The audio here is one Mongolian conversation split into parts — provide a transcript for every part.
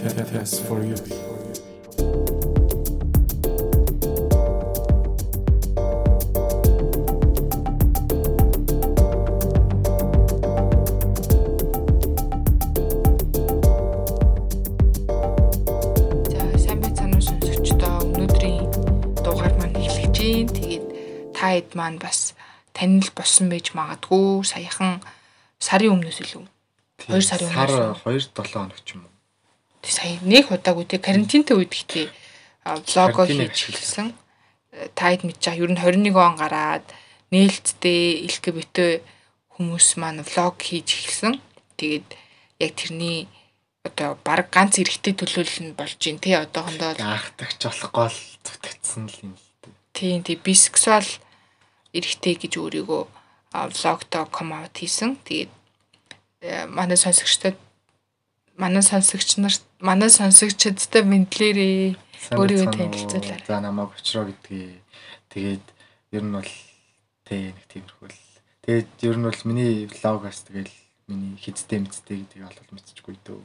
Test for you. Дугаар маань бас танил болсон байж магадгүй саяхан сарын өмнөөс илүү. 2 сарын сар өмнөөс. 2 7 хоног ч юм уу. Сая нэг удаагүй тэг карантинтай үед влого Карантиныг хийж эхэлсэн. Э, Та хэд мэдж байгаа. Ер нь 21 он гараад нээлттэй LGBT хүмүүс маань влог хийж эхэлсэн. Тэгээд яг тэрний одоо баг ганц эрэгтэй төлөөлөл нь болж байна тий одоохондоо Анхдагч болохгүй л зүтгэцсэн л юм л дээ. Тийм тийм бисексуал эрэгтэй гэж өөрийгөө влогто ком аут хийсэн. Тэгээд э, манай сонсогчдод манай сонсогч нар манай сонсогчдод мэдлээрээ Сайн өөрийгөө танилцуулаарай. За намайг очроо гэдгийг. Тэгээд ер нь бол тэ нэг тиймэрхүү л. Тэгээд ер нь бол миний влогоос тэгэл миний хизтэй мэдтэй гэдгийг олол мэдчихгүй дөө.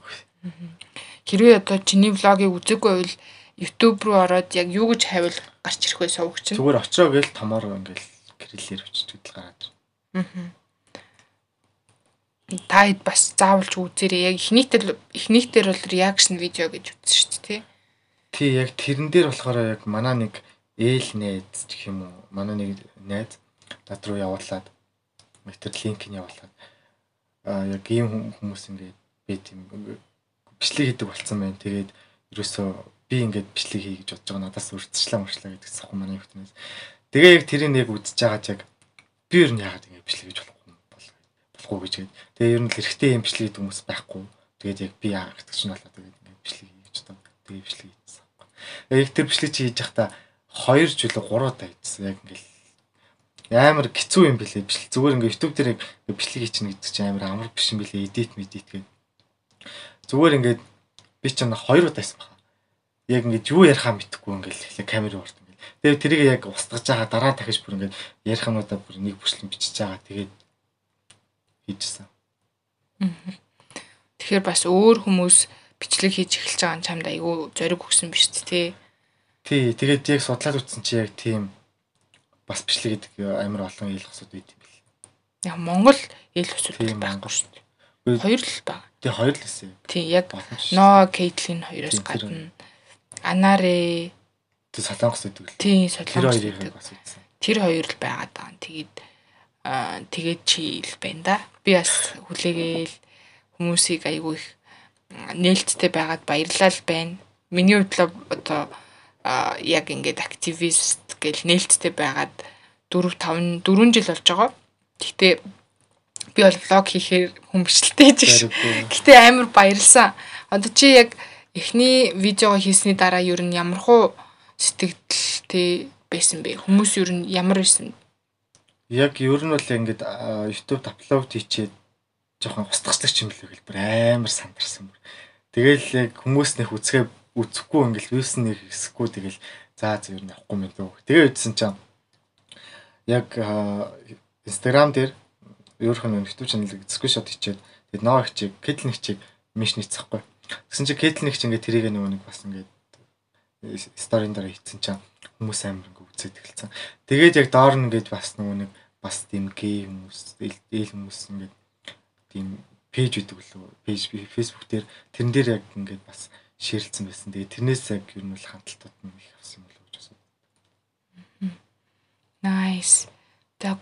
Хэрвээ одоо чиний влогийг үзээгүй байвал YouTube руу ороод яг юу гэж хайвал гарч ирэх вэ сувгч нь. Зүгээр очроо гээл томоор ингээл гэрэлээр өччихөд л гараад. Та хэд бас заавалж үзээрэй. Яг эхнийхтэй эхнийхтэр бол реакшн видео гэж үзсэн шүү дээ тий. Тий яг тэрэн дээр болохоор яг манаа нэг ээл найз гэх юм уу? Манаа нэг найз над руу явуулаад метр линк нь явуулаад аа яг ийм хүм- хүмүүс ингээд би тийм бичлэг хийдэг болцсон байна. Тэгээд ерөөсөө би ингээд бичлэг хий гэж бодож байгаа надаас үрдчлээ мөрчлээ гэдэг саху манай хүүхднээс. Тэгээ яг тэрийг яг үзэж байгаа яг би ер нь яагаад ингээд бичлэг хийж болохгүй юм бол болохгүй гэж гээд. Тэгээ ер нь л эргэтэй юм бичлэг хийдэг хүмүүс байхгүй. Тэгээд яг би яагаад гэдэг чинь болоо тэгээд ингээд бичлэг хийж таа. Тэгээ бичлэг хийсэн. Яг тэр бичлэг чи хийж явахдаа 2 жилээ 3 удаа хийсэн. Яг ингээл амар хэцүү юм билээ бичлэг. Зүгээр ингээ YouTube дээр бичлэг хийчихнэ гэдэг чинь амар амар биш юм билээ. Edit medit гэдэг. Зүгээр ингээд би ч нэг 2 удаа хийсэн байна. Яг ингээд юу ярихаа мэдэхгүй ингээл эхлээ камер орд ингээл. Тэгээд тэрийг яг устгаж байгаа дараа дахиж бүр ингээд ярих юмудаа бүр нэг бүслэн бичиж байгаа. Тэгээд хийжсэн. Тэгэхээр бас өөр хүмүүс бичлэг хийж эхэлж байгаа нь чамд айгүй зориг өгсөн биз дээ тий. Тий, тэгээд яг судлаад үзсэн чи яг тийм бас бичлэг гэдэг амар олон ил хосод байт юм бэл. Яг Монгол ил Тийм, байхгүй шүү дээ. Хоёр л баг. Тэг хоёр л гэсэн. Тий яг. Но Кейтлин хоёроос гадна Анаре Тэг солонгос гэдэг л. тий солонгос гэдэг. тэр хоёр л байгаад байгаа. Тэгээд аа тэгээд чи л байна да. Би бас хүлээгээл хүмүүсийг айгүй их нээлттэй байгаад баярлал байна. Миний хувьд одоо яг ингээд активист гэл нээлттэй байгаад 4 5 4 жил болж байгаа. Гэхдээ би бол влог хийхээр хүмүүстэлтэй гэж. Гэтэ амар баярлсан. Одоо чи яг эхний видеого хийсний дараа ер нь ямархуу сэтгэлтэй байсан бэ? Хүмүүс ер нь ямар байсан? Яг ер нь бол ингээд YouTube аплод хийчээд жоохон устгацдаг юм л хэлбэр амар сандарсан бүр. Тэгэл яг хүмүүс нэх үзэхээ үзэхгүй ингээд вьюс нэг хэсэхгүй тэгэл за зөв ер нь авахгүй мэн дөө. Тэгээ үзсэн чинь яг Instagram дээр өөрхөн YouTube channel-ыг скриншот хийчээд тэгээд ноо хичээг, кэдл нэг чиг миш нийцэхгүй. Тэгсэн чинь кэдл нэг чи ингээд тэрийг нөгөө нэг бас ингээд сторийн дээр хийцэн чинь хүмүүс амар ингээд үзээд эхэлсэн. Тэгээд яг доор нь ингээд бас нөгөө нэг бас тийм гей хүмүүс, ил хүмүүс ингээд тийм пэйж үүдэг лөө. Пэйж би фэйсбүүк дээр тэрэн дээр яг ингээд бас шеэрлсэн байсан. Тэгээд тэрнээс яг ер нь бол хандлтууд нь их авсан юм болов уу гэж асуу. Nice. За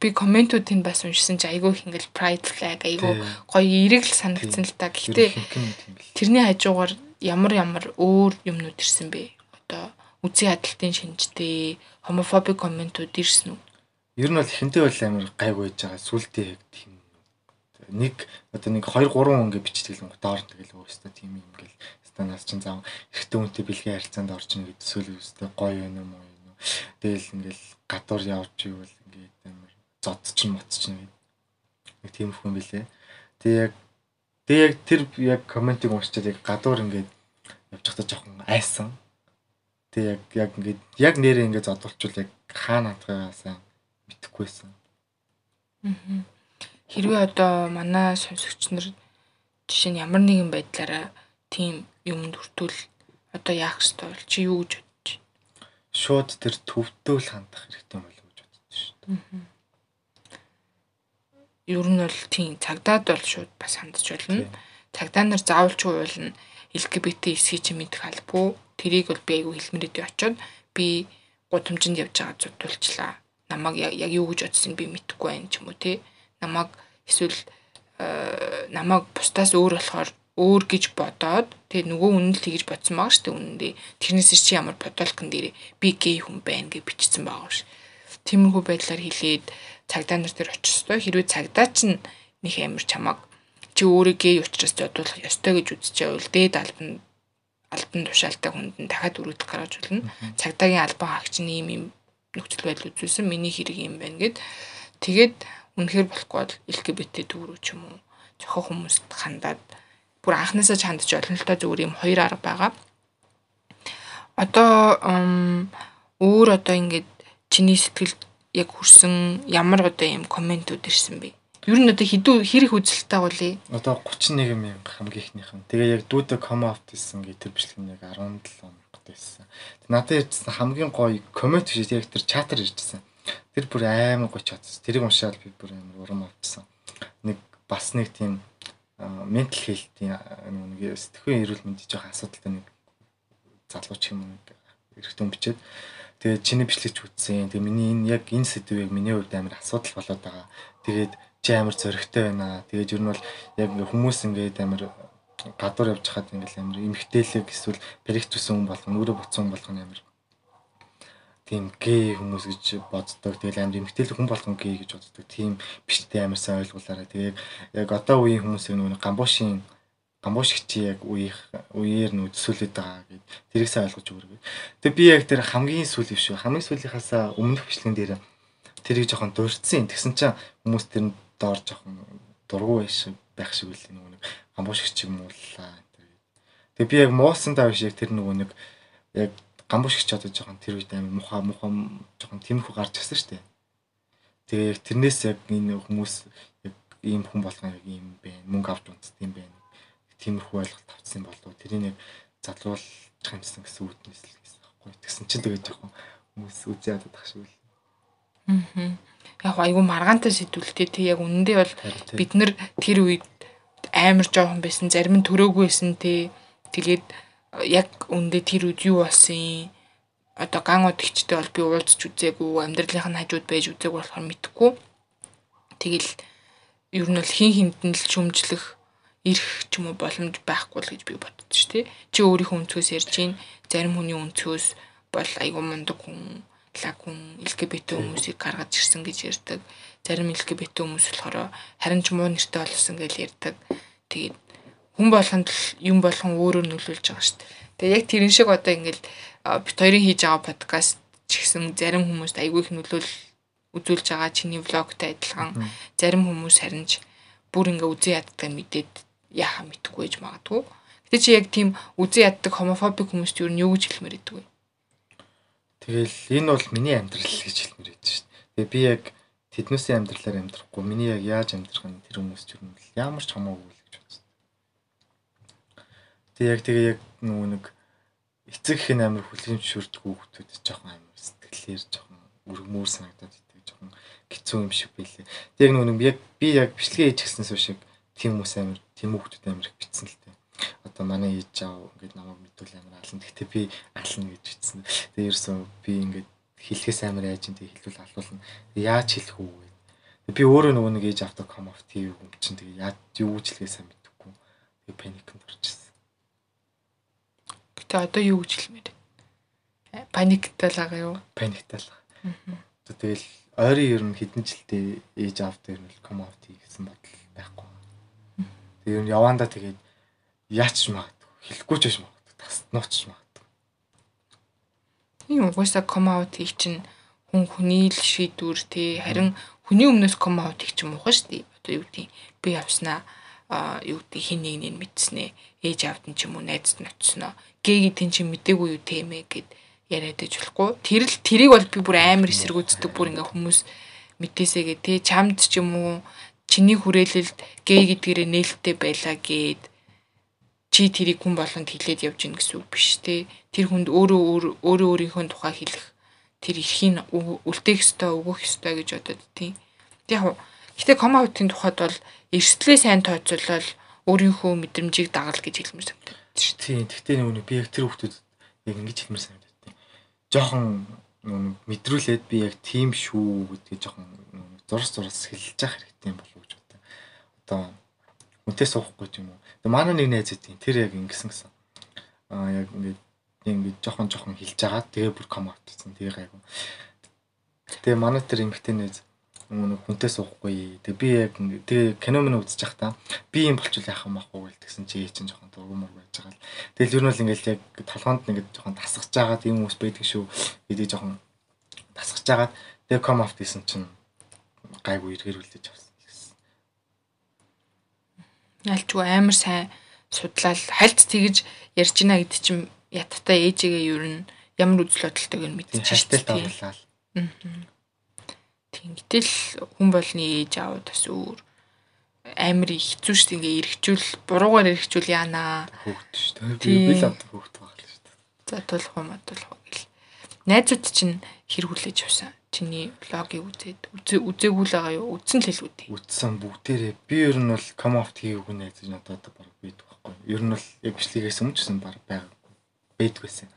би комментуудыг бас уншсан чи айгүй их ингээл pride flag айгүй гоё эерэг л санагдсан л та. Л. тэрний хажуугаар ямар ямар өөр юмнууд ирсэн бэ? Үзий хадалтын шинжтэй homophobic комментууд ирсэн үү? Ер нь бол ихэнтэй бол амар гайг байж байгаа. Сүултээ яг тийм нэг одоо нэг 2 3 ингээ бичдэг л доор тэгэл өөстө тийм юм ингээл станаас чинь зав ихтэй үнтэй бэлгийн харьцаанд орчихно гэдэг эсвэл өөстө гоё юм уу юм уу. Тэгэл ингээл гадуур явж ивэл ингээд амар зодчин мотчин гэдэг. Нэг тийм хүн билээ. Тэгээ яг тэгээ яг тэр яг комментиг уншчихад яг гадуур ингээд явж байхдаа жоохон айсан. Тэгээ яг яг ингээд яг нэрээ ингээд зодолчвол яг хаана хатгаасаа мэдхгүйсэн. Хэрвээ одоо манай сонсогч нар жишээ нь ямар нэгэн байдлаараа тийм юмд хүртэл одоо яах ёстой бол чи юу гэж бодож байна? Шууд тэр төвдөл хандах хэрэгтэй болов гэж бодож шүү дээ. Ер нь бол тийм цагдаад бол шууд бас хандж болно. Цагдаа нар заавалч уулна LGBT эсхий чи мэдэх албагүй. Тэрийг бол би айгүй хэлмэрэд очиод би гудамжинд явж байгаа зүтүүлчлээ. Намаг яг юу гэж бодсон би мэдэхгүй байх ч юм уу те. Намаг эсвэл э, намайг бусдаас өөр болохоор өөр гэж бодоод тэгээ нөгөө үнэн л тэгж бодсон байгаа шүү дээ үнэндээ. Тэрнээс чи ямар бодолкон дээр би гей хүн байна гэж бичсэн байгаа ш. Тиймэрхүү байдлаар хэлээд цагдаа нар дээр очих ёстой. Хэрвээ цагдаа чинь нэг амир чамаг чи өөрөө гей учраас зодуулах ёстой гэж үзчихвэл дээд албан албан тушаалтай хүнд нь дахиад өргөдөх гаргаж болно. Цагдаагийн албан хаагч нь ийм ийм нөхцөл байдал үзүүлсэн миний хэрэг юм байна гэд тэгээд үнэхээр болохгүй бол LGBT төврөө ч юм уу зохио хүмүүст хандаад бүр анхнаасаа чандж олон л та зүгээр юм хоёр арга байгаа. Одоо өөр одоо ингээд чиний сэтгэлд яг хүрсэн ямар одоо юм комментүүд ирсэн бэ? Ер нь одоо хэдүү хэрэг үзэлтэй гулъя? Одоо 31 мянга хамгийн ихнийх нь. Тэгээ яг дүүдэ ком аут хийсэн гэ тэр бичлэг нь яг 17 онд байсан. Надад ирсэн хамгийн гоё коммент гэж яг тэр чатар ирсэн. Тэр бүр амар гоё чатсан. Тэрийг уншаад би бүр амар урам авчихсан. Нэг бас нэг тийм ментал хэлтийн нэг сэтгүүн эрүүл мэндийн жоохон асуудалтай нэг залууч юм эрэгтэн бичээд тэгээд чиний бичлэгч үзсэн. Тэгээд миний энэ яг энэ сэдвийг миний хувьд амар асуудал болоод байгаа. Тэгээд чи амар зөрөгтэй байна. Тэгээд ер нь бол яг хүмүүс ингээд амар гадуур явж хахад ингээл амар эмхтээлэг эсвэл перектус хүн болгоно, өөрөө буцсан болгоно амар тийм гей хүмүүс гэж боддог. Тэгэл амар эмгтэл хүн болгон гей гэж боддог. Тийм биштэй амар сайн ойлгуулаарай. Тэгээ яг одоо үеийн хүмүүсийг нөгөө гамбушийн гамбушигчи яг үеийнх үеэр нь төсөөлөд байгаа гэд тэрийг сайн ойлгож өгөргөө. Тэгээ би яг тэр хамгийн сүүлийн шүү. Хамгийн сүүлийнхаасаа өмнөх бичлэгэн дээр тэрийг жоохон дурдсан. Тэгсэн чинь хүмүүс тэр нь доор жоохон дургу байш байх шиг үл нөгөө нэг гамбушигч юм уулаа. Тэгээ би яг муусан тав шиг тэр нөгөө нэг яг гамбууш гэж одоо жоохон тэр үед амар муха муха жоохон тиймэрхүү гарч ирсэн шүү дээ. Тэгээ яг тэрнээс яг энэ хүмүүс яг ийм хүн болгоо яг ийм байна. Мөнгө авч унтсан юм байна. Тиймэрхүү ойлголт авсан болов. Тэрийг яг задлуулж хамсан гэсэн үтнэс л гэсэн байхгүй. Тэгсэн чинь тэгээ жоохон хүмүүс үзээ ядаад тах шиг л. Аа. Яг айгүй маргаантай сэдвэлтэй тий яг үнэндээ бол бид нар тэр үед амар жоохон байсан зарим нь төрөөгүй байсан тий. Тэгээд яг үндэ тэр үед юу болсон одоо ган удагчтай бол би уулзч үзээгүй амьдралынх нь хажууд байж үзээгүй болохоор мэдэхгүй. Тэгэл ер нь бол хин хинтэн л шүмжлэх ирэх ч юм уу боломж байхгүй л гэж би шүү дээ. Чи өөрийнхөө өнцгөөс ярьж гин зарим хүний өнцгөөс бол айгүй мундаг хүн лаг хүн LGBT хүмүүсийг гаргаж ирсэн гэж ярьдаг. Зарим LGBT хүмүүс болохоор харин ч муу нэртэй болсон гэж ярьдаг. Тэгээд хүн болгонд юм болгон өөрөөр нөлөөлж байгаа шүү дээ. Тэгээ яг тэрэн шиг одоо ингээд бит хоёрын хийж байгаа подкаст ч гэсэн зарим хүмүүст айгүй их нөлөөл үзүүлж байгаа чиний влогтой адилхан зарим хүмүүс харин ч бүр ингээ үзэн яддаг мэдээд яхаа мэдхгүй гэж магадгүй. Гэтэ чи яг тийм үзэн яддаг хомофобик хүмүүст юу гэж хэлмээр идэг вэ? Тэгэл энэ бол миний амьдрал гэж хэлмээр идэг шүү дээ. Тэгээ би яг тэднүүсийн амьдралаар амьдрахгүй миний яг яаж амьдрах нь тэр хүмүүс ч юм ямар ч хамаагүй Тэг яг тэгээ яг нөгөө нэг эцэг их амар хүлээн зөвшөөрдгөө хүмүүс жоохон амар сэтгэлээр жоохон өргөмөр санагдаад идэг жоохон хэцүү юм шиг байлээ. Тэг нөгөө яг би яг бичлэгээ хийж гиснээс шиг тийм хүмүүс амар тийм хүмүүс амар их битсэн л. Одоо манай ээж аав ингээд намайг мэдвэл амар алан. Гэхдээ би ална гэж битсэн. Тэг ерөөсөө би ингээд хэлхээс амар айж ин тэг хэлвэл алуулна. Яаж хэлэх үү вэ? Би өөрөө нөгөө нэг ээж автаа ком оф тийм юм чинь тэг яаж юу хэлгээ сайн мэдэхгүй. Тэг паникнд орчихсон. Гэтэ одоо юу гэж хэлмээр байна? Паниктал байгаа юу? Паниктал. Тэгэл ойрын ер нь хэдэн жилдээ ээж аав дээр нь ком аут хийсэн бодол байхгүй. Тэгээ ер нь явандаа тэгээд яач магадгүй. Хэлэхгүй ч байж магадгүй. Тас нууч магадгүй. Тийм угаасаа ком аут хийх чинь хүн хүний л шийдвэр тий харин хүний өмнөөс ком аут хийх чинь муухай шүү дээ. Одоо юу гэдэг би явснаа а юу гэдэг хин нэг нь мэдснэ ээж аавд нь ч юм уу найзд нь очсноо гээ гэдэг чинь мдээгүй юу тийм ээ гэд яриад иж болохгүй тэр л тэрийг бол би бүр амар эсэргүүцдэг бүр ингээ хүмүүс мэдээсэгээ тий чамд ч юм уу чиний хүрээлэлд гээ гэдгээрээ нээлттэй байлаа гэд чи тэрийг хүн болгонд хилээд явж гин гэсэн үг биш те. Тэр хүнд өөрөө өөрөө өөрийнхөө тухай хэлэх тэр эрхийг үлдээх ёстой, өгөх ёстой гэж бодод тийм. Яг гэхдээ комаутын тухайд бол эрсдлээ сайн тооцоолол өөрийнхөө мэдрэмжийг дагал гэж хэлмээр санагдав шүү. Тийм. Гэхдээ нөгөө би яг тэр хүмүүс яг ингэж хэлмээр санагдав. Тийм. Жохон мэдрүүлээд би яг тийм шүү гэдгийг жохон зурс зурс хэлж явах хэрэгтэй юм болов уу гэж бодлоо. Одоо үнтэй суухгүй юм уу? Манай нэг найз өгдیں۔ Тэр яг ингэсэн гэсэн. Аа яг ингээд ингээд жохон жохон хилж агаад тэгээ бүр ком аут гэсэн. Тэгээ гайгүй. Тэгээ манай тэр эмгтэн найз нэг хүнтэй суухгүй. Тэгээ би яг тэгээ кино мөн үзэж та би юм болчихвол яах юм ахгүй гэсэн чи чинь жоохон дургуумар байж байгаа л. Тэгэл ер нь бол ингээл яг толгоонд нэгэд жоохон тасгаж байгаа юм хүмүүс байдаг шүү. гэдэг жоохон тасгаж агаад тэгээ ком аут гэсэн чинь гайгүй эргэр үлдээж авсан. Ялчгүй амар сайн судлал. Хальт тэгж ярьж гинэ гэдэг чинь яттай ээжигээ ер нь ямар үзэл бодолтойг нь байна. Аа. Тийм гэтэл хүн болны ээж аав бас өөр амар хэцүү шүү дээ. Ингээ эргчүүл буруугаар эргчүүл яанаа хөөхт шүү дээ. Би л одоо хөөхт байгаа л шүү дээ. За тулах уу матулах уу гэл. Найзууд чинь хэр хүлээж авсан чиний блогийг үзээд үзээгүй л байгаа юу? Үзсэн л хэлгүй дээ. Үзсэн бүгдээрээ. Би ер нь бол ком офт хийгээгүй найз надад одоо баг бийдэг байхгүй. Ер нь бол яг бичлэгээс өмнө ч гэсэн баг байгаа бийдэг байсан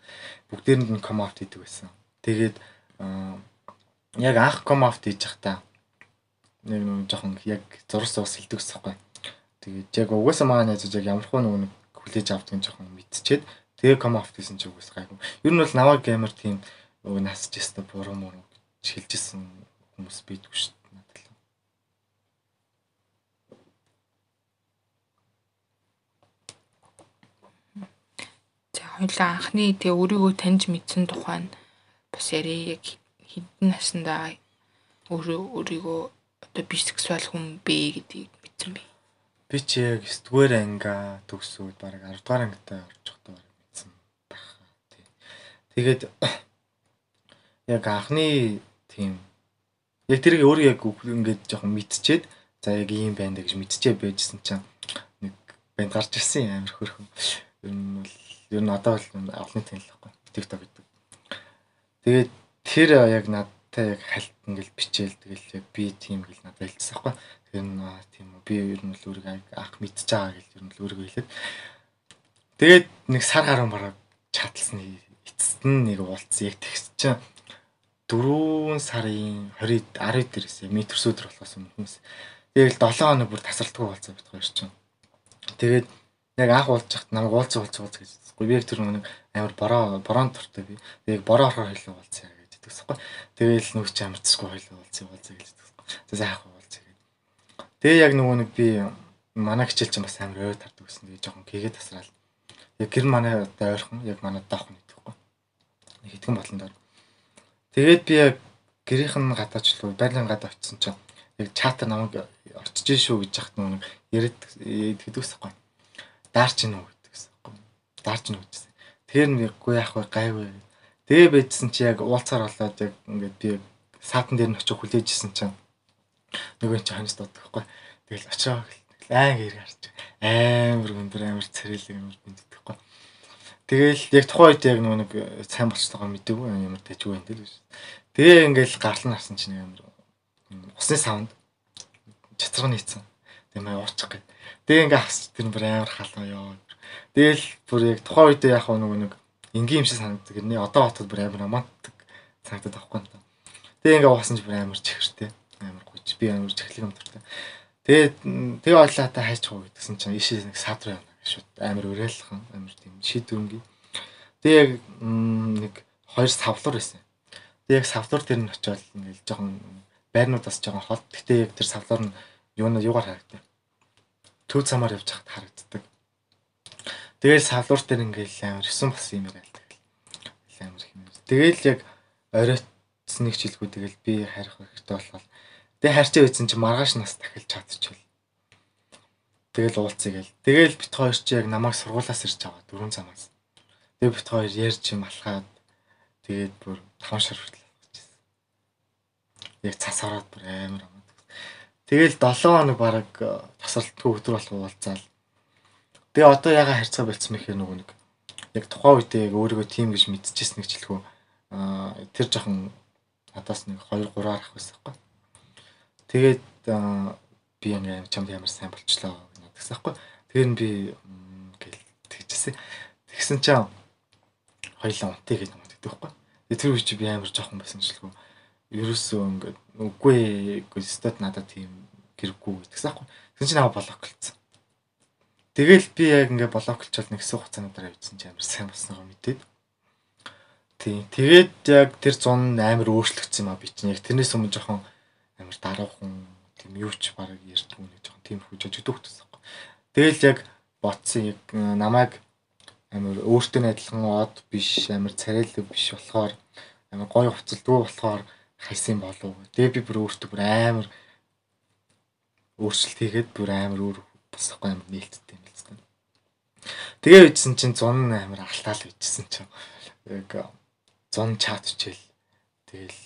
бүгдээрэнд нь ком офт хийдэг байсан. Тэгээд яг анх комафт хийж захта нэг нэг жоохон яг зурс ус хилдэг гэсэхгүй. Тэгээд яг угаасаа маа найзаж яг ямархуу нэг хүлээж нь жоохон мэдчихэд тэгээ комафт гэсэн чи угаас гайгүй. Ер нь бол наваг геймер тийм нөгөө насж яста буруу муу гэж хэлжсэн хүмүүс бийдгүй шүү дээ надад л. За хоёлаа анхны тэгээ өөрийгөө таньж мэдсэн тухай нь бас яриа яг хэдэн наснда өөрөө өөрийгөө одоо бисексуал хүн бэ гэдгийг мэдсэн бэ? Би ч яг 9 дугаар анги төгсөөд баг 10 дугаар ангитай орж явахдаа баг мэдсэн байна. Тий. Тэгээд яг анхны тийм яг тэрийг өөрөө яг ингээд жоохон мэдчихээд за яг ийм байна гэж мэдчихээ байжсэн чинь нэг банд гарч ирсэн амар хөрхөн. Ер нь бол ер нь одоо бол олонний танил байхгүй. TikTok гэдэг. Тэгээд тэр яг надтай яг хальт ингээл бичээл тэгэл яг би тийм гэл надад хэлчихсэн байхгүй. Тэр нь тийм үү би ер нь л өөрийгөө ах мэдчихэж байгаа гэл ер нь л өөрийгөө хэлээд тэгээд нэг сар гаруй бараг чаталсан эцэст нь нэг уулцсан яг тэгс чинь 4 сарын 20 10 дээрээс метр өдөр болохоос өмнө хүмүүс тэгэл 7 хоног бүр тасралтгүй болцсон бит хоёр чинь. Тэгээд яг анх уулзчихт намайг уулзах уулзах уулзах гэж. Би яг тэр нэг амар бороо бороон дуртай би. Яг бороо орохоор хэлээ уулзъя гэдэгсэхгүй. Тэгээл нүг чи амарцсахгүй хойлоо уулзъя уулзъя гэж гэдэгсэхгүй. За сайхан уулзъя гэдэг. Тэгээ яг нөгөө нэг би манай хичээл чинь бас амар ой тардаг гэсэн. Тэгээ жоохон гэгээд тасраал. Яг гэр манай одоо ойрхон яг манай даах нь гэхгүй. Нэг хэдхэн болондоо. Тэгээд би яг гэрийнхэн гадаачлуу байлан гадаа очисон чинь яг чатар намайг орчиж шүү гэж яхад нөгөө яриад гэдэгсэхгүй. Даарч гинөө гэдэгсэхгүй. Даарч гинөө гэсэн. Тэр нэг гүй яах вэ гайвэ Тэгээ байжсэн чи яг уулцаар болоод яг ингээд би саатан дээр нь очиж хүлээжсэн чинь нөгөө чи ханьс байхгүй. Тэгэл очоо айн гэр гарч амар өндөр амар царил амар биндэхгүй. Тэгэл яг тухайн үед яг нэг сайн болчихтойгоо мэдээгүй ямар тэжгүй юм тэл. Тэгээ ингээл гарлан харсан чинь амар усны саунд чацраг нийцсэн. Тэгээ маа уучих гээд. Тэгээ ингээ хасч тэр бүр амар халаа ёо. Тэгэл бүр яг тухайн үед яг нөгөө нэг энгийн юм шиг санагддаг. Нэ одоо батад бүр амар романтик санагдаад авахгүй юм. Тэгээ ингээ уусан ч бүр амар чихэртэй. Амар гуйч би амар чихлэг юм дуртай. Тэгээд тэгээ ойлаа та хайч хоо гэдгсэн чинь ишээ нэг саад руу явна шууд амар уриалхан амар тийм шийдвэрнгийн. Тэгээ яг нэг хоёр савлуур байсан. Тэгээ яг савлуур дээр нь очиод ингээл жоохон байрнуудаас жоохон хол. Гэтэ яг тэр савлуур нь юу юугаар харагдав. Төв замаар явж хахад харагддаг. Тэгэл салуур дээр ингээл амар 9 бас юм яриа л тэгэл. Амар их юм. Тэгэл яг оройтсныг чилгүй тэгэл би харих хэрэгтэй болохоор тэгээ харьцаа үйсэн чи маргааш нас дахиж чадчихвал. Тэгэл уулцъя гэл. Тэгэл бит хоёр чи яг намайг сургуулаас ирж аваа дөрөв замаас. Тэгээ бит хоёр ярьж юм алхаад тэгээд бүр таван шар хүртэл авчихсан. Яг цас ороод бүр амар амаа. Тэгэл 7 хоног бараг тасралтгүй өдөр болох уулзаал Тэгээ одоо яга харьцаа болцсон мэхээр нөгөө нэг яг тухайн үедээ яг өөрийгөө тим гэж мэдчихсэн гэж хэлэхүү аа тэр жоохон надаас нэг 2 3 ах байсан байхгүй. Тэгээд би ингээ чамд ямар сайн болчлоо байхгүй. Тэр нь би гэл тэгчихсэн. Тэгсэн чинь хоёлаа унтыг гэж юм гэдэг байхгүй. Тэр үе чи би амар жоохон байсан ч л ерөөсөө ингээд үгүй үгүй стат надад тийм гэрэггүй гэдэгс байхгүй. Тэгсэн чинь аваа блоклцсан. Тэгэл би яг ингээ блоклчвал нэг хэсэг хугацааны дараа үйдсэн чи амар сайн болсноогоо мэдээд. Тийм. Тэгээд яг тэр 100 амар өөрчлөгдсөн юм а би чинь яг тэрнээс өмнө жоохон амар даруухан тийм юу ч бараг ярьдгүй нэг жоохон тийм хүч ажигддаг гэсэн. Тэгэл яг ботсон яг намайг амар өөртөө адилхан од биш амар царайлаг биш болохоор амар гоё хувцалдгүй болохоор хайсан болов. Тэгээ би бүр өөртөө бүр амар өөрчлөлт хийгээд бүр амар өөр босхгүй амар нээлттэй юм байна. Тэгээ үйдсэн чинь 100 амар алтаал үйдсэн чинь яг 100 чат хичээл тэгэл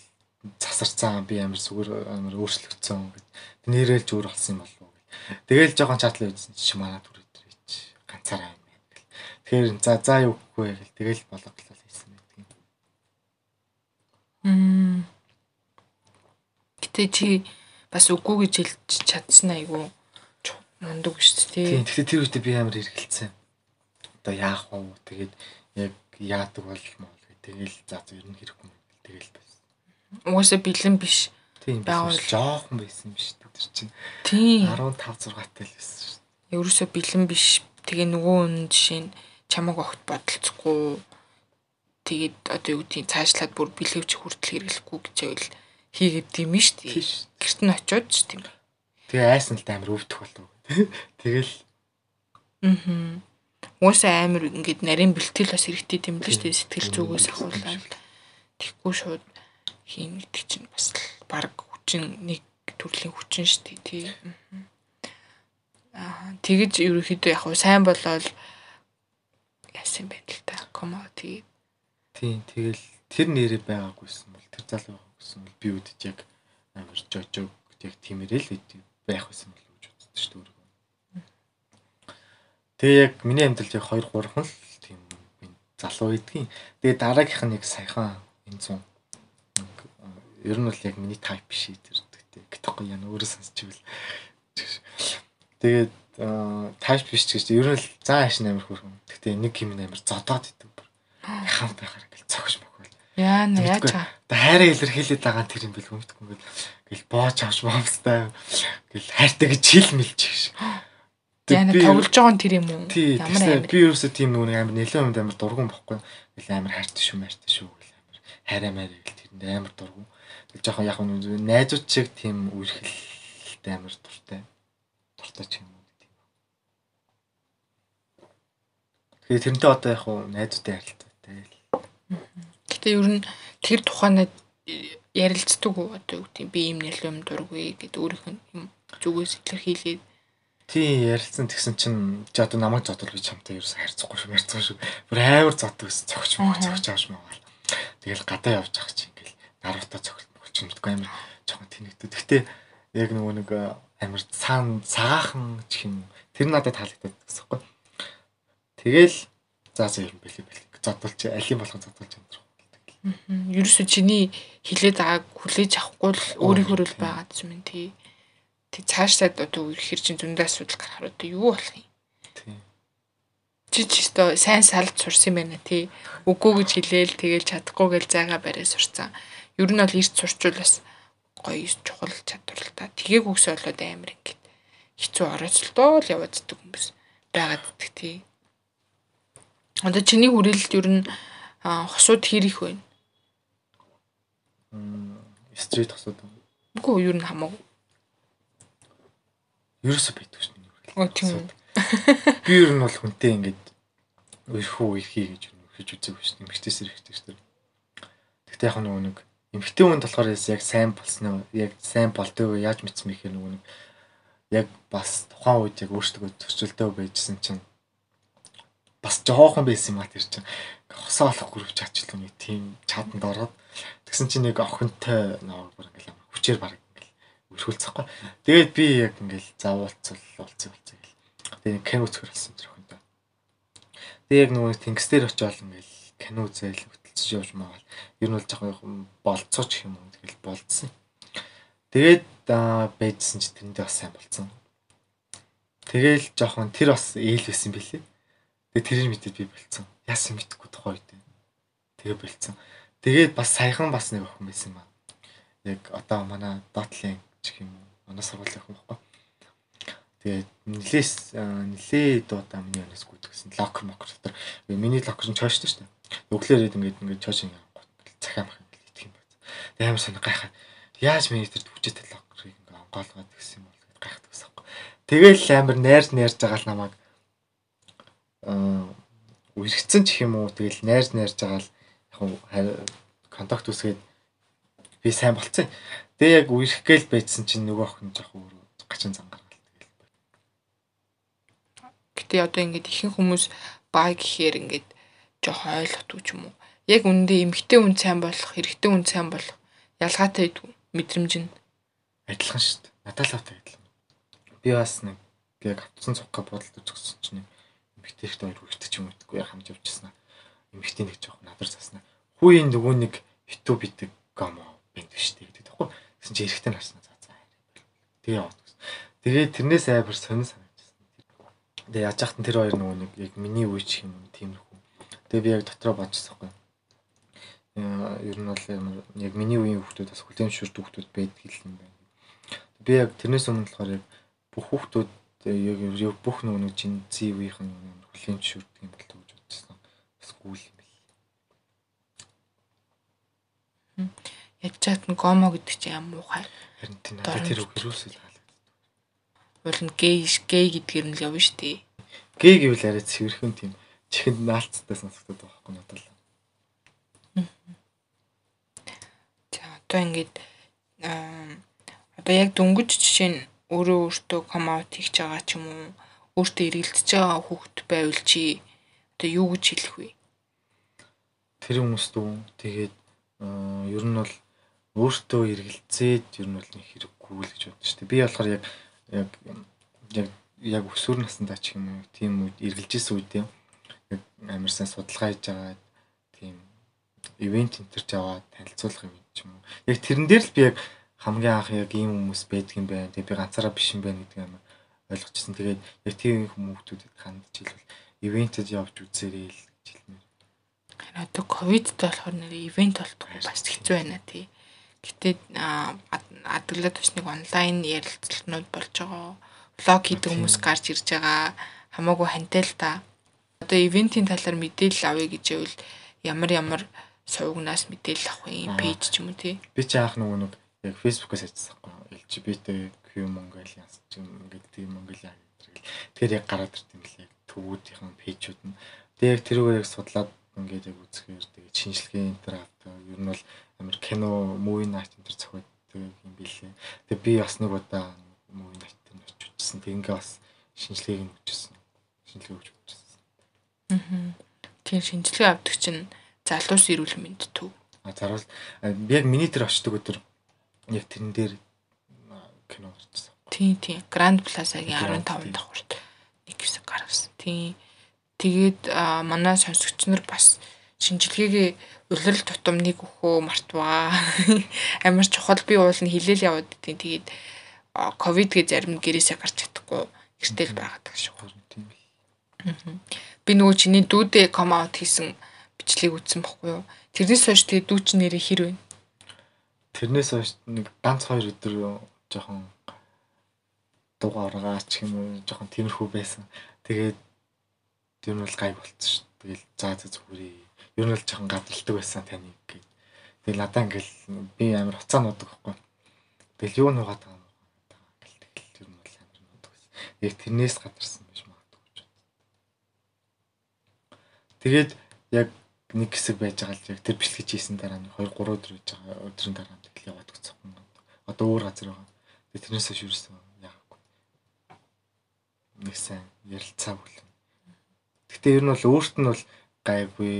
засарцсан би амар зүгээр амар өөрчлөгдсөн гэд нэрэлж өөр болсон юм болов уу. Тэгэл жоохон чатлаа үйдсэн чинь манай түр өдөр ич ганцаараа Тэгэхээр за за юу гэхгүй гэл тэгэл бологлол хийсэн байдаг юм. Мм. Гэтэ чи бас үгүй гэж хэлж чадсан айгу мундаг шүү дээ. Тийм. Гэтэ тэр үедээ би амар хэргэлцсэн. Одоо яах вэ? Тэгээд яг яадаг бол мол тэгэл за ер нь хэрэггүй юм. Тэгэл байсан. Угаасаа бэлэн биш. Тийм. Байгуул жоохон байсан юм шүү. Тэр чинь. Тийм. 15 6 тал байсан шүү дээ. Ерөөсөө бэлэн биш. Тэгээ нөгөө нь жишээ нь чамаг огт бодолцохгүй тэгээд одоо юу гэдгийг цаашлаад бүр бэлэвч хүртэл хэрэглэхгүй гэж байвал хийгээд дим шүү дээ. Гэрт нь очиод ч тийм. Тэгээ айсан л амар өвдөх болов. Тэгэл Аа. Уусаа амар ингээд нарийн бэлтгэл бас хэрэгтэй юм л шүү дээ. Сэтгэл зүгээс ахуулаад тэггүй шууд хийн гэдэг чинь бас баг хүчин нэг төрлийн хүчин шүү дээ тий. Аа тэгэж ерөөхдөө яг сайн болоод яасан байх л та commodity. Тийм тэгэл тэр нэрээ байгаагүйсэн бол тэр залуу байгаагүйсэн бол би үдэж яг амар жожог яг тиймэрэл байх байсан бол гэж бодсон шүү дээ. Тэгээ яг миний амьдралд яг 2 3 хон л тийм залуу байдгийн. Тэгээ дараагийнх нь яг саяхан энэ зүүн ер нь бол яг миний тайп биш тэр гэхгүй яа өөрөө сонсчихвэл тэгээд тайп биш ч гэж ер нь заа хашин амар хөрхөн. Гэтэ нэг юм амар зодоод идэв. Хамт байхаар ингээл цогш мөхөл. Яа нэ яаж та хайраа илэрхийлээд байгаа тэр юм бэл хүмүүдгүй ингээл ингээл боож авч моомстай ингээл хайртай гэж хэл мэлж гэж. Яа нэ тоглож байгаа тэр юм уу? Ямар амар. Би ерөөсөө тийм нэг амар нэлээд амар дургуун бохгүй. Ингээл амар хайртай шүү мэртэй шүү гэл амар хайраа маяг гэл тэрэнд амар дургуун. Жоохон яг нэг найзууд шиг тийм үерхэлтэй амар дуртай. Дуртай ч юм Тэгээ тэрнтэй одоо яг хуу найзуудтай ярилцаатай л. Гэтэ ер нь тэр тухайнаа ярилцдаг уу одоо юу гэдэг би юм нэлээд юм дургүй гэдэг өөрийнх нь юм зүгээс илэрхийлээд тий ярилцсан тэгсэн чинь чи одоо намайг зодвол би чамтай ерөөс харьцахгүй шүү ярьцгаа шүү. Бүр амар зоддог ус цогч мөн цогч ааш мөн. Тэгэл гадаа явж ах чи ингээл наруутаа цогт мөлч мэдгүй амар жоохон тэнэгдээ. Гэтэ яг нөгөө нэг амар цаан цагаахан ч юм тэр надад таалагддаг гэсэн юм Тэгэл за за юм бэлээ бэлээ. Зодолч алим болгон зодолч юм байна. Ерөөсө чиний хилээд байгааг хүлээж авахгүй л өөрийнхөө л байгаа юм тий. Тэг цаашдаа одоо ихээр чин зөндөө асуудал гарахаар одоо юу болох юм? Тий. Чи ч өстой сайн салж сурсан юм байна тий. Үгүй гэж хэлээл тэгэл чадахгүй гэл зайгаа барай сурцсан. Ер нь бол эрт сурчвал бас гоё чухал чадвар л та. Тгийг үгсээ болоод амар ингээд хэцүү орооцолтоо л яваад ддэг хүмүүс байгаад ддэг тий. Одоо чиний хүрээлэлд ер нь хосууд хэр их вэ? Стрит хосууд. Үгүй ер нь хамаагүй. Ерөөсөө байдаг хүрээлэл. Оо тийм. Би ер нь бол хүнтэй ингээд өрхөө эрхий гэж хийж үзээгүй шин эмгтээс эрхтэй шүү дээ. Гэхдээ яг нөгөө нэг эмгтэн хүнд болохоор яг сайн болсноо яг сайн болдгоо яаж мэдсэн мэхээр нөгөө нэг яг бас тухайн үед яг өөртөө төсөлтөө байжсэн чинь бас жоохон байсан юм а тэр чинь хосоо олох гүрвч ачлаа нэг тийм чаданд ороод тэгсэн чинь нэг охинтой ноор бүр ингээл хүчээр баг ингээл өрхүүлцэхгүй. Тэгээд би яг ингээл заавалцал уулцсан болцсон гэл. Тэгээ кино үзэхэр болсон зэрэг та. Тэгээ яг нөгөө тэнгис дээр очиод ингээл кино үзээл хөтөлцөж явж маавал ер нь бол жоохон болцооч юм уу тэгэл болцсон. Тэгээд байжсэн чи тэрэндээ бас сайн болцсон. Тэгэл жоохон тэр бас ээл байсан билээ. Тэгээ тэрийг мэдээд би болцсон. Яасан мэдхгүй тухай үед. Тэгээ болцсон. Тэгээд бас саяхан бас нэг охин байсан аа. Яг одоо манай дотлын гэх юм уу. Манай сургуулийн охин баггүй. Тэгээд нилээс нилээ дуудаа миний өнөөс гүйдгсэн локер мокер дотор. Миний локер нь чойштой шүү дээ. Ид ингээд ингээд чойш ингээд цахиа мах ингээд идэх юм байна. Тэгээд амар сонир гайхаа. Яаж миний тэр төвчтэй локерыг ингээд онгоолгоод гэсэн юм бол гайхдаг гэсэн юм. Тэгэл амар найрж найрж байгаа л намайг аа үргэцэн ч юм уу тэгэл найрж найрж байгаа л яг контакт үсгээд би сайн болцсон. Тэгээ яг үерх гээл байцсан чинь нөгөө охин жоох өөр гачин зан гаргал тэгэл. Гэтэ одоо ингээд ихэнх хүмүүс баа гэхээр ингээд жоох ойлгохгүй ч юм уу. Яг үндэ эмгтэй хүн сайн болох, эрэгтэй хүн сайн болох ялгаатай мэдрэмж нь адилхан шүү дээ. Наталавтай адилхан. Би бас нэг яг автсан цугга бодолд үзсэн чинь эмгтэй ихтэй хоёр үргэлжтэй ч юм уу хамж явчихсан. Эмгтэй нэг жоох надар заснаа. Хүүийн нөгөө нэг хитүү битэг гомо бинт биш дээ гэдэг тэгэхгүй. Гэсэн чи эрэхтэн харснаа за за. Тэгээ яваад гэсэн. Тэгээ тэрнээс айбар сонир санагдсан. Тэгээ яаж яхад тэр хоёр нөгөө нэг яг миний үе ч юм тиймэрхүү. Тэгээ би яг дотроо бодчихсон байхгүй. Ер нь бол яг миний үеийн хүмүүс бас хүлэмжшүрд хүмүүс байдаг юм байна. Би яг тэрнээс өмнө болохоор яг бүх хүмүүс яг бүх нөгөө жинзи үеийнхэн хүлэмжшүрдэг юм болов уу гэж бодсон. Бас гүйл юм Яд чад нь гомо гэдэг чинь ямар муухай. Харин тэр үг юусэл. Уул нь гей гей гэдгээр нь л явна шүү дээ. Гей гэвэл арай цэвэрхэн тийм чихэнд наалцтай сонсогдод байгаа байхгүй надад л. За одоо ингээд одоо яг дөнгөж жишээ нь өөрөө өөртөө ком аут хийж байгаа ч юм уу өөртөө эргэлдэж байгаа хүүхэд байвал чи одоо юу гэж хэлэх вэ? Тэр хүмүүст үү тэгээд ер нь бол өөртөө эргэлзээд ер нь бол нэг хэрэггүй л гэж бодсон шүү дээ. Би болохоор яг яг яг өсвөр насндаа ч юм уу тийм үед эргэлжсэн үедээ яг амарсан судалгаа хийж байгаа тийм ивент энтерч аваад танилцуулах юм ч юм уу. Яг тэрэн дээр л би яг хамгийн анх яг ийм хүмүүс байдаг юм байна. Тэгээ би ганцаараа биш юм байна гэдэг амар ойлгочихсон. Тэгээд яг тийм хүмүүсүүдэд хандж хэлвэл ивентэд явж үзээрэй л гэж хэлмээр одоо ковидд болохоор нэр ивент болтгоо бас хэцүү байна тий. Гэтэ адаглаад бас нэг онлайн ярилцлагууд болж байгаа. Влог хийдэг хүмүүс гарч ирж байгаа. Хамаагүй хантай л та. Одоо ивентийн талаар мэдээлэл авъя гэж байвал ямар ямар сувгнаас мэдээлэл авах юм пэйж ч юм уу тий. Би ч анх нөгөө нэг яг фэйсбүүкээс ажилласан байхгүй. LGBTQ Mongolians ч юм ингээд тийм Mongolia гэдэг. Тэгэхээр яг гараад ирт юм лээ. Төвүүдийн пэйжүүд нь. Тэгээ яг тэрүүгээр яг судлаад ингээд яг үзэхээр тэгээд шинжилгээ энтер авдаг. Ер нь бол амар кино, movie night энтер зохиодог юм билээ. Тэгээд би бас нэг удаа movie night энэ очиж үзсэн. Тэг ингээ бас шинжилгээг нь өгчсэн. Шинжилгээ өгч үзсэн. Аа. Тийм шинжилгээ авдаг чинь залуус эрүүл мэнд төв. А заруул яг миний тэр очдог өдөр яг тэрэн дээр кино гарчихсан. Тийм тийм. Grand Plaza-гийн 15 давхурт нэг хэсэг гаргасан. Тийм Тэгээд манай сонсогч нар бас шинжилгээгээ улирал тутамныг өгөө мартваа. Амар чухал би уул нь хилээл яваад идэв. Тэгээд ковид гэ зарим гэрээсээ гарч чадахгүй гэртэл байгаад байгаа шүү. Би нөгөө чиний дүүдээ ком аут хийсэн бичлэг үзсэн бохгүй юу? Тэрнээс хойш тэгээд дүү чи нэрээ хэр вэ? Тэрнээс хойш нэг ганц хоёр өдөр жоохон дугаар гаргаач юм уу жоохон тиймэрхүү байсан. Тэгээд Тэр нь бол гай болцсон шүү. Тэгэл заа заа зүгээрээ. Ер нь бол жоохон гадралдаг байсан таны гэх. Тэгэл надаа ингээл би амар хуцаа нуудаг байхгүй. Тэгэл юу нуугаад байгаа юм гэл тэгэл ер нь бол амар нуудаг байсан. Яг тэрнээс гадарсан биш магадгүй ч. Тэгээд яг нэг хэсэг байж байгаа л яг тэр бичлэгч хийсэн дараа нь 2 3 өдөр байж байгаа өдрийн дараа нь тэгэл яваад гцсэн. Одоо өөр газар байгаа. Тэгээд тэрнээс хойш юусэн яахгүй. Нэг сайн ярилцаа бүлэн Гэтэ ер нь бол өөрт нь бол гайгүй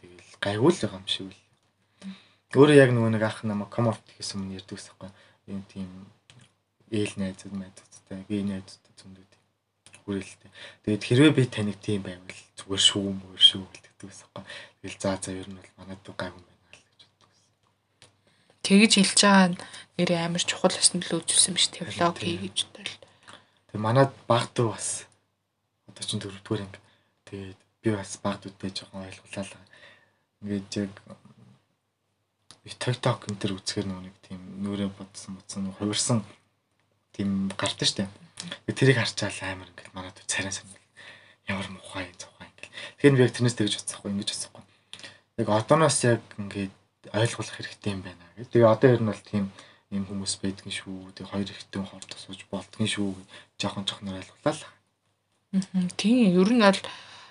тэгэл гайгүй л байгаа юм шиг үл. Өөрөө яг нөгөө нэг ах намайг комфорт гэсэн юм ярьдаг ус байхгүй. Ийм тийм ээл найзууд найзуудтай, гей найзуудтай зөндөө тийм. хүрээлтэй. Тэгээд хэрвээ би таныг тийм байвал зүгээр шүү мөр шүү гэлдэг байсан юм. Тэгэл заа заа ер нь бол манад гайгүй байна л гэж боддог байсан. Тэгэж хэлж байгаа нэрээ амар чухал байсан л үзүүлсэн биш тэг влог хий гэж бодвол. Тэг манад багтуу бас одоо чинь дөрөвдүгээр анги. Тэгээд би бас багтуудтай жоохон ойлголаа л. Ингээд яг TikTok энэ төр үзэхэр нэг тийм нүрээ бодсон бодсон хувирсан тийм гардаг штэ. Тэрийг харчаал амар ингээд манад царай санал ямар мухай зовхой ингээд. Тэгэхээр би яг тэрнээс тэгж бодсохгүй ингэж бодсохгүй. Яг одооноос яг ингээд ойлгох хэрэгтэй юм байна гэх. Тэгээ одоо ер нь бол тийм юм хүмүүс байдгийн шүү. Тэгээ хоёр ихтэн хор тусууж болдгийн шүү. Жохон жохноор ойлголаа л. Аа тийм ер нь бол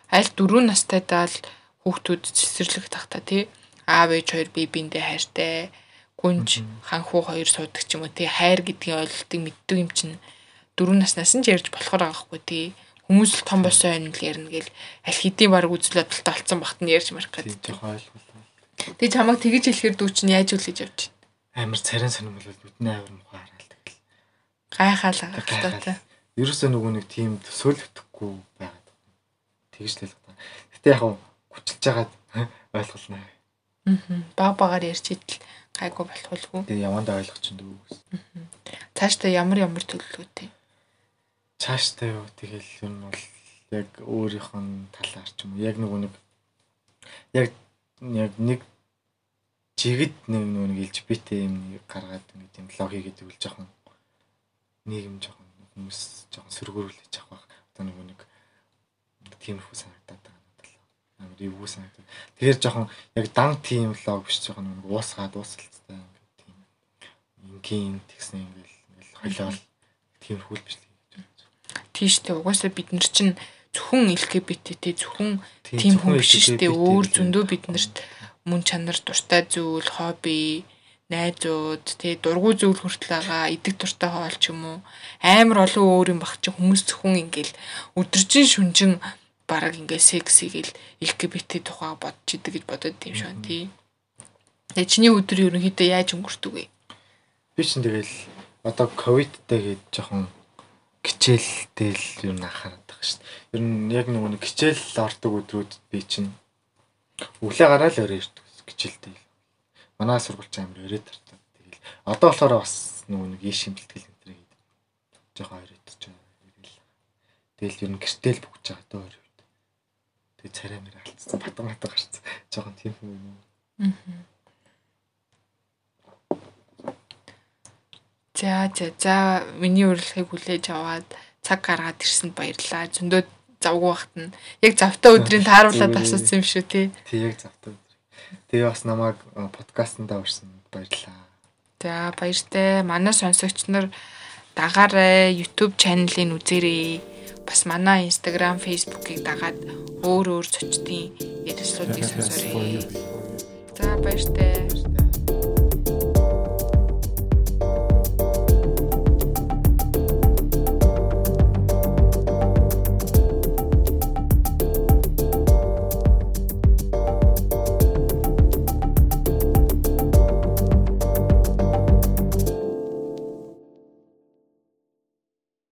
аль дөрөв настайдаа л хүүхдүүд цэцэрлэг тахта тий аав ээж хоёр бие биендээ хайртай гүнж ханхуу хоёр суудаг ч юм уу тий хайр гэдгийг ойлголтыг мэддэг юм чинь дөрөв наснаас нь ч ярьж болохоор байгаа хгүй тий хүмүүс л том босоо байна л ярина гэл аль хэдийн баг үзлээд талтай олцсон бахт нь ярьж марах гэдэг. Тэг чамайг тэгэж хэлэхээр дүү чинь яаж үлээж явж байна? Амар царин сонирм бол нүдний авир мухаа хараал тэгэл. Гайхаал байгаа та. Ерөөсөө нөгөө нэг тийм төсөөлөгдөхгүй байгаад. Тэгж л л. Гэтэ яг хүчилж байгаад ойлголно. Аа. Баг багаар ярьж идэл гайгүй болохгүй. Тэгээ явандаа ойлгох чинь дүү гэсэн. Цаашдаа ямар ямар төлөвлөгөөтэй? Цаашдаа юу? Тэгэл нь бол яг өөрийнх нь талаар ч юм яг нөгөө нэг яг яг нэг жигд нэг нэг LGBT юм гаргаад нэг тийм блог хийгээд үл жоохон нийгэм жоохон хүмүүс жоохон сөргөөрүүлж авах одоо нөгөө нэг тиймэрхүү санагдаад амар эвгүй санагдав. Тэгэхээр жоохон яг дан тим влог биш жоохон нэг уусгаад уусалцтай ингээд тийм ингийн тэгсэн ингээл ингээл хойлол тиймэрхүү л биш л гэж байна. Тийш тэ угаасаа бид нар чинь зөвхөн LGBT зөвхөн тийм хүн биш шүү дээ. Өөр зөндөө биднэрт мөн чанар дуртай зүйл, хобби, найзууд, тий дургуй зүйл хүртэл байгаа, идэг туртай хоол ч юм уу. Амар олон өөр юм баг чи хүмүүс зөвхөн ингээл өдөржин шүнжин бараг ингээ сексигээл LGBT тухай бодож идэг гэж бодод юм шиг тий. Тэгээ чиний өдөр ерөнхийдөө яаж өнгөрдөг вэ? Би чинь тэгэл одоо ковидтэй гээд жоохон кичээлтэй л юу нахаад байгаа шүү дээ. Ер нь яг нөгөө нэг кичээл ордог өдрүүд би чинь өглөө гараад л өрөө ирдэг кичээлтэй. Манай сургуульч амир өрөө тартаа. Тэгэл одоо болохоор бас нөгөө нэг ийш юм бэлтгэл энэ төр хийдэг. Жоохон өрөөд ч юм. Тэгэл ер нь гэртэл бүгж байгаа дөө өрөө Тэгээ царай нэр алдсан. Батан батан гарцсан. Жохон тийм юм юм. Аа. За за за миний урилгыг хүлээж аваад цаг гаргаад ирсэнд баярлалаа. Зөндөө завгүй багт нь яг завтай өдрийн тааруулаад асуусан юм шүү тий. Тий яг завтай өдөр. Тэгээ бас намайг подкастнда урьсан баярлалаа. За баяртай. Манай сонсогч нар дагаарай YouTube channel-ыг үзээрэй бас манай Instagram, Facebook-ыг дагаад өөр өөр зочдын ярилцлагыг сонсоорой. За баяртай.